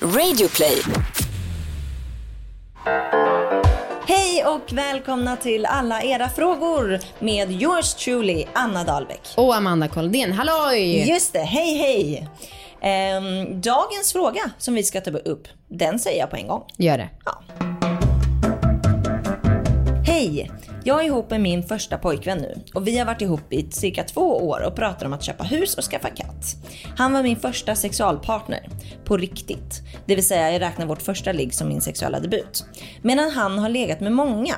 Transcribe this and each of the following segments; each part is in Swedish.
Radioplay. Hej och välkomna till alla era frågor med yours truly, Anna Dahlbeck. Och Amanda Koldén, halloj! Just det, hej hej! Ehm, dagens fråga som vi ska ta upp, den säger jag på en gång. Gör det. Ja. Hej! Jag är ihop med min första pojkvän nu och vi har varit ihop i cirka två år och pratar om att köpa hus och skaffa katt. Han var min första sexualpartner. På riktigt. Det vill säga jag räknar vårt första ligg som min sexuella debut. Medan han har legat med många.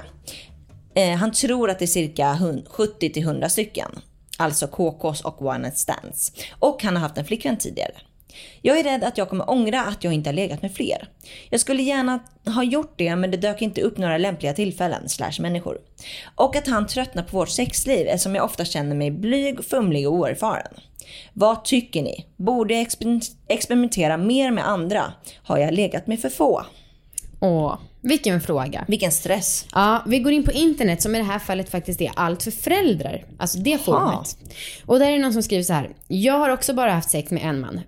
Eh, han tror att det är cirka 70-100 stycken. Alltså KKs och one night stands. Och han har haft en flickvän tidigare. Jag är rädd att jag kommer ångra att jag inte har legat med fler. Jag skulle gärna ha gjort det men det dök inte upp några lämpliga tillfällen slash människor. Och att han tröttnar på vårt sexliv eftersom jag ofta känner mig blyg, fumlig och oerfaren. Vad tycker ni? Borde jag exper- experimentera mer med andra? Har jag legat med för få? Åh, vilken fråga. Vilken stress. Ja, vi går in på internet som i det här fallet faktiskt är allt för föräldrar. Alltså det forumet. Och där är det någon som skriver så här. Jag har också bara haft sex med en man,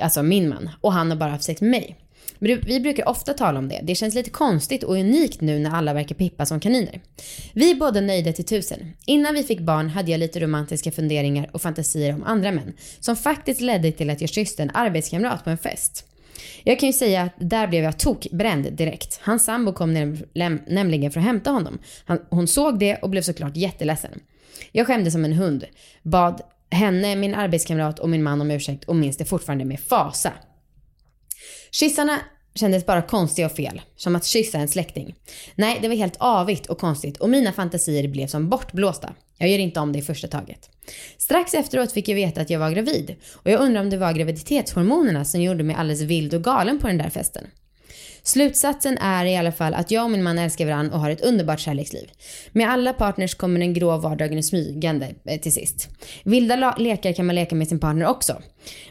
alltså min man. Och han har bara haft sex med mig. Vi brukar ofta tala om det. Det känns lite konstigt och unikt nu när alla verkar pippa som kaniner. Vi är båda nöjda till tusen. Innan vi fick barn hade jag lite romantiska funderingar och fantasier om andra män. Som faktiskt ledde till att jag kysste en arbetskamrat på en fest. Jag kan ju säga att där blev jag tokbränd direkt. Hans sambo kom näm nämligen för att hämta honom. Han, hon såg det och blev såklart jätteledsen. Jag skämde som en hund. Bad henne, min arbetskamrat och min man om ursäkt och minns det fortfarande med fasa. Kyssarna kändes bara konstiga och fel. Som att kyssa en släkting. Nej, det var helt avigt och konstigt och mina fantasier blev som bortblåsta. Jag gör inte om det i första taget. Strax efteråt fick jag veta att jag var gravid och jag undrar om det var graviditetshormonerna som gjorde mig alldeles vild och galen på den där festen. Slutsatsen är i alla fall att jag och min man älskar varandra och har ett underbart kärleksliv. Med alla partners kommer den grå vardagen smygande eh, till sist. Vilda lekar kan man leka med sin partner också.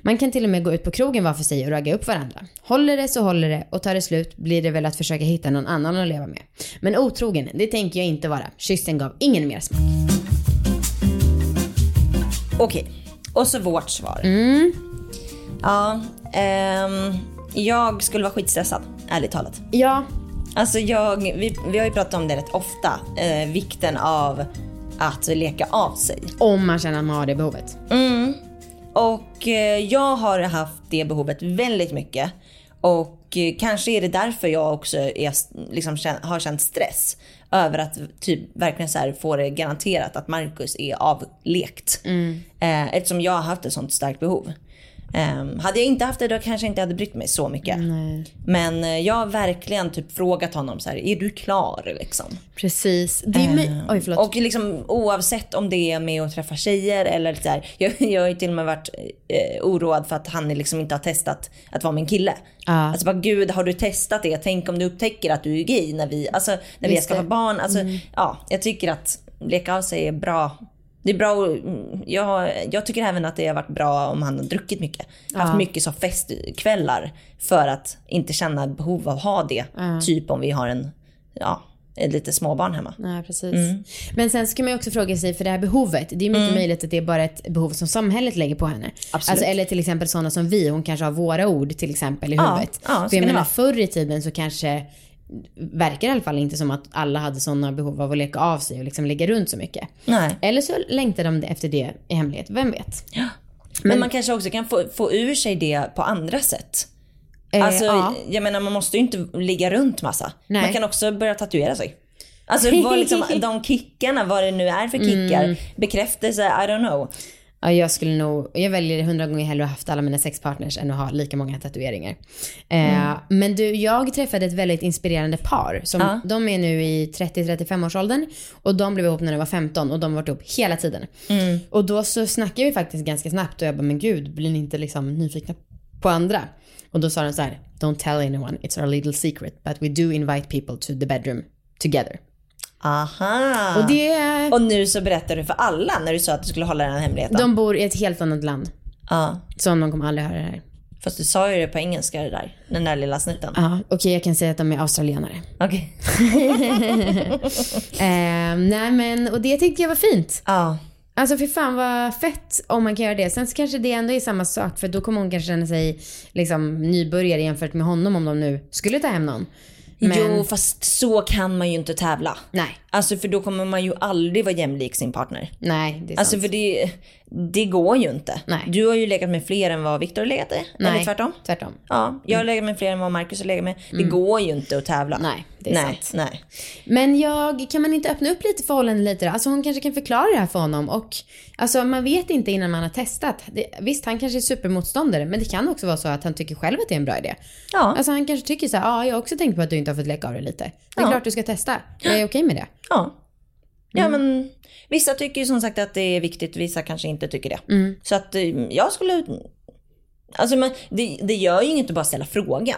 Man kan till och med gå ut på krogen var för sig och ragga upp varandra. Håller det så håller det och tar det slut blir det väl att försöka hitta någon annan att leva med. Men otrogen, det tänker jag inte vara. Kyssen gav ingen mer smak. Okej, och så vårt svar. Mm. Ja, ehm, jag skulle vara skitstressad, ärligt talat. Ja. Alltså jag, vi, vi har ju pratat om det rätt ofta, eh, vikten av att leka av sig. Om man känner att man har det behovet. Mm. Och eh, jag har haft det behovet väldigt mycket. Och eh, kanske är det därför jag också är, liksom, har känt stress över att typ verkligen så få det garanterat att Marcus är avlekt. Mm. Eh, eftersom jag har haft ett sånt starkt behov. Um, hade jag inte haft det då kanske jag inte hade brytt mig så mycket. Nej. Men uh, jag har verkligen typ frågat honom så här, är du klar liksom? Precis. Det är uh, Oj. Och liksom oavsett om det är med att träffa tjejer eller så här, jag, jag har ju till och med varit uh, oroad för att han liksom inte har testat att vara min kille. Uh. Alltså bara gud har du testat det? Tänk om du upptäcker att du är gay när vi, alltså, när vi ska ha barn. Alltså, mm. ja, jag tycker att leka av sig är bra det är bra, jag, jag tycker även att det har varit bra om han har druckit mycket. Ja. Haft mycket så festkvällar för att inte känna behov av att ha det. Ja. Typ om vi har en, ja, lite småbarn hemma. Ja, precis. Mm. Men sen ska man ju också fråga sig, för det här behovet, det är mycket mm. möjligt att det är bara ett behov som samhället lägger på henne. Absolut. Alltså, eller till exempel sådana som vi, hon kanske har våra ord till exempel i huvudet. Ja, för jag menar förr i tiden så kanske verkar i alla fall inte som att alla hade sådana behov av att leka av sig och liksom lägga runt så mycket. Nej. Eller så längtar de efter det i hemlighet, vem vet? Ja. Men, Men man kanske också kan få, få ur sig det på andra sätt. Eh, alltså, ja. jag menar man måste ju inte ligga runt massa. Nej. Man kan också börja tatuera sig. Alltså vad liksom, de kickarna, vad det nu är för kickar, Mm. bekräftelse, I don't know. Ja, jag skulle nog, jag väljer hundra gånger hellre att ha haft alla mina sexpartners än att ha lika många tatueringar. Eh, men du, jag träffade ett väldigt inspirerande par. Som, Ja. De är nu i 30-35 års åldern och de blev ihop när de var 15 och de har varit ihop hela tiden. Och då så snackade vi faktiskt ganska snabbt och jag bara, men gud, blir ni inte liksom nyfikna på andra? Och då sa de så här, don't tell anyone, it's our little secret, but we do invite people to the bedroom together. Aha. Och det, Och nu så berättar du för alla när du sa att du skulle hålla den här hemligheten. de bor i ett helt annat land. Ja. Så de kommer aldrig höra det här. Fast du sa ju det på engelska det där. Den där lilla snitten. Ja, okej jag kan säga att de är australienare. Okej. Eh, nej men, och det tyckte jag var fint. Ja. Alltså för fan vad fett om man kan göra det. Sen så kanske det ändå är samma sak för då kommer hon kanske känna sig liksom nybörjare jämfört med honom om de nu skulle ta hem någon. Men... Jo fast så kan man ju inte tävla. Nej. Alltså för då kommer man ju aldrig vara jämlik sin partner. Nej, det är sant. Alltså för det, det går ju inte. Nej. Du har ju legat med fler än vad Viktor har legat med. Nej, Eller tvärtom. Tvärtom. Ja, jag har legat med fler än vad Marcus har legat med. Det går ju inte att tävla. Mm. Nej, det är nej, sant. Nej. Men jag, kan man inte öppna upp lite förhållanden lite då? Alltså hon kanske kan förklara det här för honom och alltså man vet inte innan man har testat. Det, visst, han kanske är supermotståndare men det kan också vara så att han tycker själv att det är en bra idé. Ja. Alltså han kanske tycker så här, ja jag har också tänkt på att du inte har fått leka av det lite. Det är Ja. klart du ska testa. Jag är okej med det. Ja. Ja Mm. men vissa tycker ju som sagt att det är viktigt, vissa kanske inte tycker det. Mm. Så att eh, jag skulle... Alltså man, det, det gör ju inget att bara ställa frågan.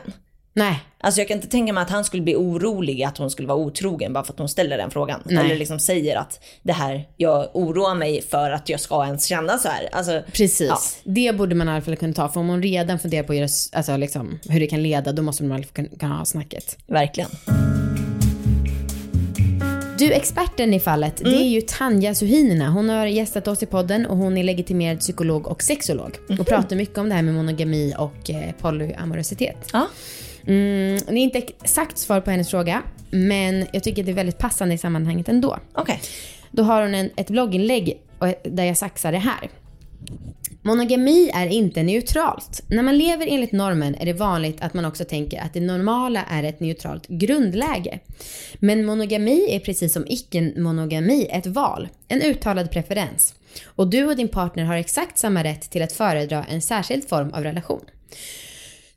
Nej, Alltså jag kan inte tänka mig att han skulle bli orolig att hon skulle vara otrogen bara för att hon ställer den frågan. Nej. Eller liksom säger att det här, jag oroar mig för att jag ska ens känna så här. Alltså, precis. Ja. Det borde man i alla fall kunna ta. För om hon redan funderar på alltså, liksom, hur det kan leda, då måste man i alla fall kunna ha snacket. verkligen. Du, experten i fallet, det är ju Tanja Suhinina. Hon har gästat oss i podden och hon är legitimerad psykolog och sexolog. Och pratar mycket om det här med monogami och eh, polyamorositet. Ja. Mm, det är inte exakt svar på hennes fråga, men jag tycker det är väldigt passande i sammanhanget ändå. Okej. Då har hon en, ett blogginlägg och- där jag saxar det här. Monogami är inte neutralt. När man lever enligt normen är det vanligt att man också tänker att det normala är ett neutralt grundläge. Men monogami är precis som icke-monogami ett val, en uttalad preferens. Och du och din partner har exakt samma rätt till att föredra en särskild form av relation.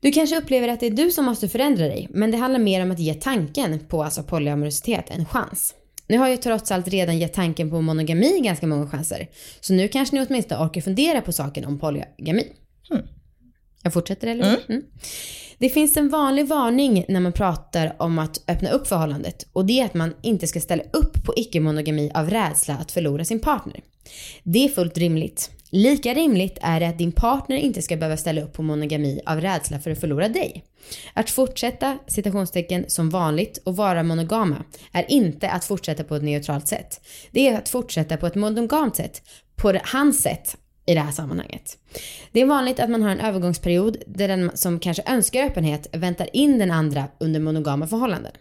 Du kanske upplever att det är du som måste förändra dig, men det handlar mer om att ge tanken på alltså polyamorositet en chans. Nu har jag trots allt redan gett tanken på monogami ganska många chanser, så nu kanske ni åtminstone orkar fundera på saken om polygami. Jag fortsätter eller? Mm. Det finns en vanlig varning när man pratar om att öppna upp förhållandet och det är att man inte ska ställa upp på icke-monogami av rädsla att förlora sin partner. Det är fullt rimligt. Lika rimligt är det att din partner inte ska behöva ställa upp på monogami av rädsla för att förlora dig. Att fortsätta citationstecken som vanligt och vara monogama är inte att fortsätta på ett neutralt sätt. Det är att fortsätta på ett monogamt sätt, på hans sätt i det här sammanhanget. Det är vanligt att man har en övergångsperiod där den som kanske önskar öppenhet väntar in den andra under monogama förhållanden.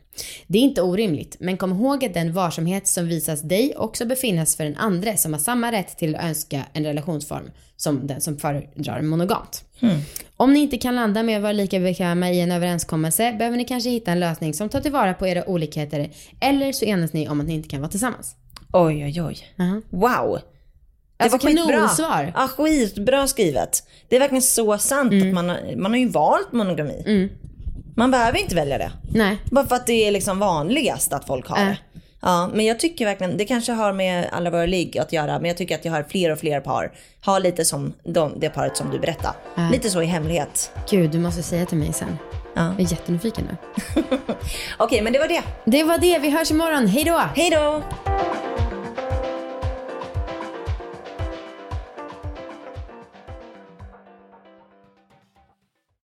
Det är inte orimligt, men kom ihåg att den varsamhet som visas dig också befinnas för den andra som har samma rätt till att önska en relationsform som den som föredrar monogamt. Om ni inte kan landa med att vara lika bekväma i en överenskommelse behöver ni kanske hitta en lösning som tar tillvara på era olikheter eller så enas ni om att ni inte kan vara tillsammans. Oj, oj, oj. Jaha. Wow. Det Alltså, var skitbra. kanonsvar. Ja, skitbra skrivet. Det är verkligen så sant Mm. att man har, man har ju valt monogami. Man behöver inte välja det. Nej. Bara för att det är liksom vanligast att folk har Äh. det. Ja, men jag tycker verkligen, det kanske har med alla våra ligg att göra, men jag tycker att jag har fler och fler par. Har lite som de, det paret som du berättade. Äh. Lite så i hemlighet. Gud, du måste säga till mig sen. Ja. Jag är jättenyfiken nu. Okej, men det var det. Det var det, vi hörs imorgon. Hej då! Hej då!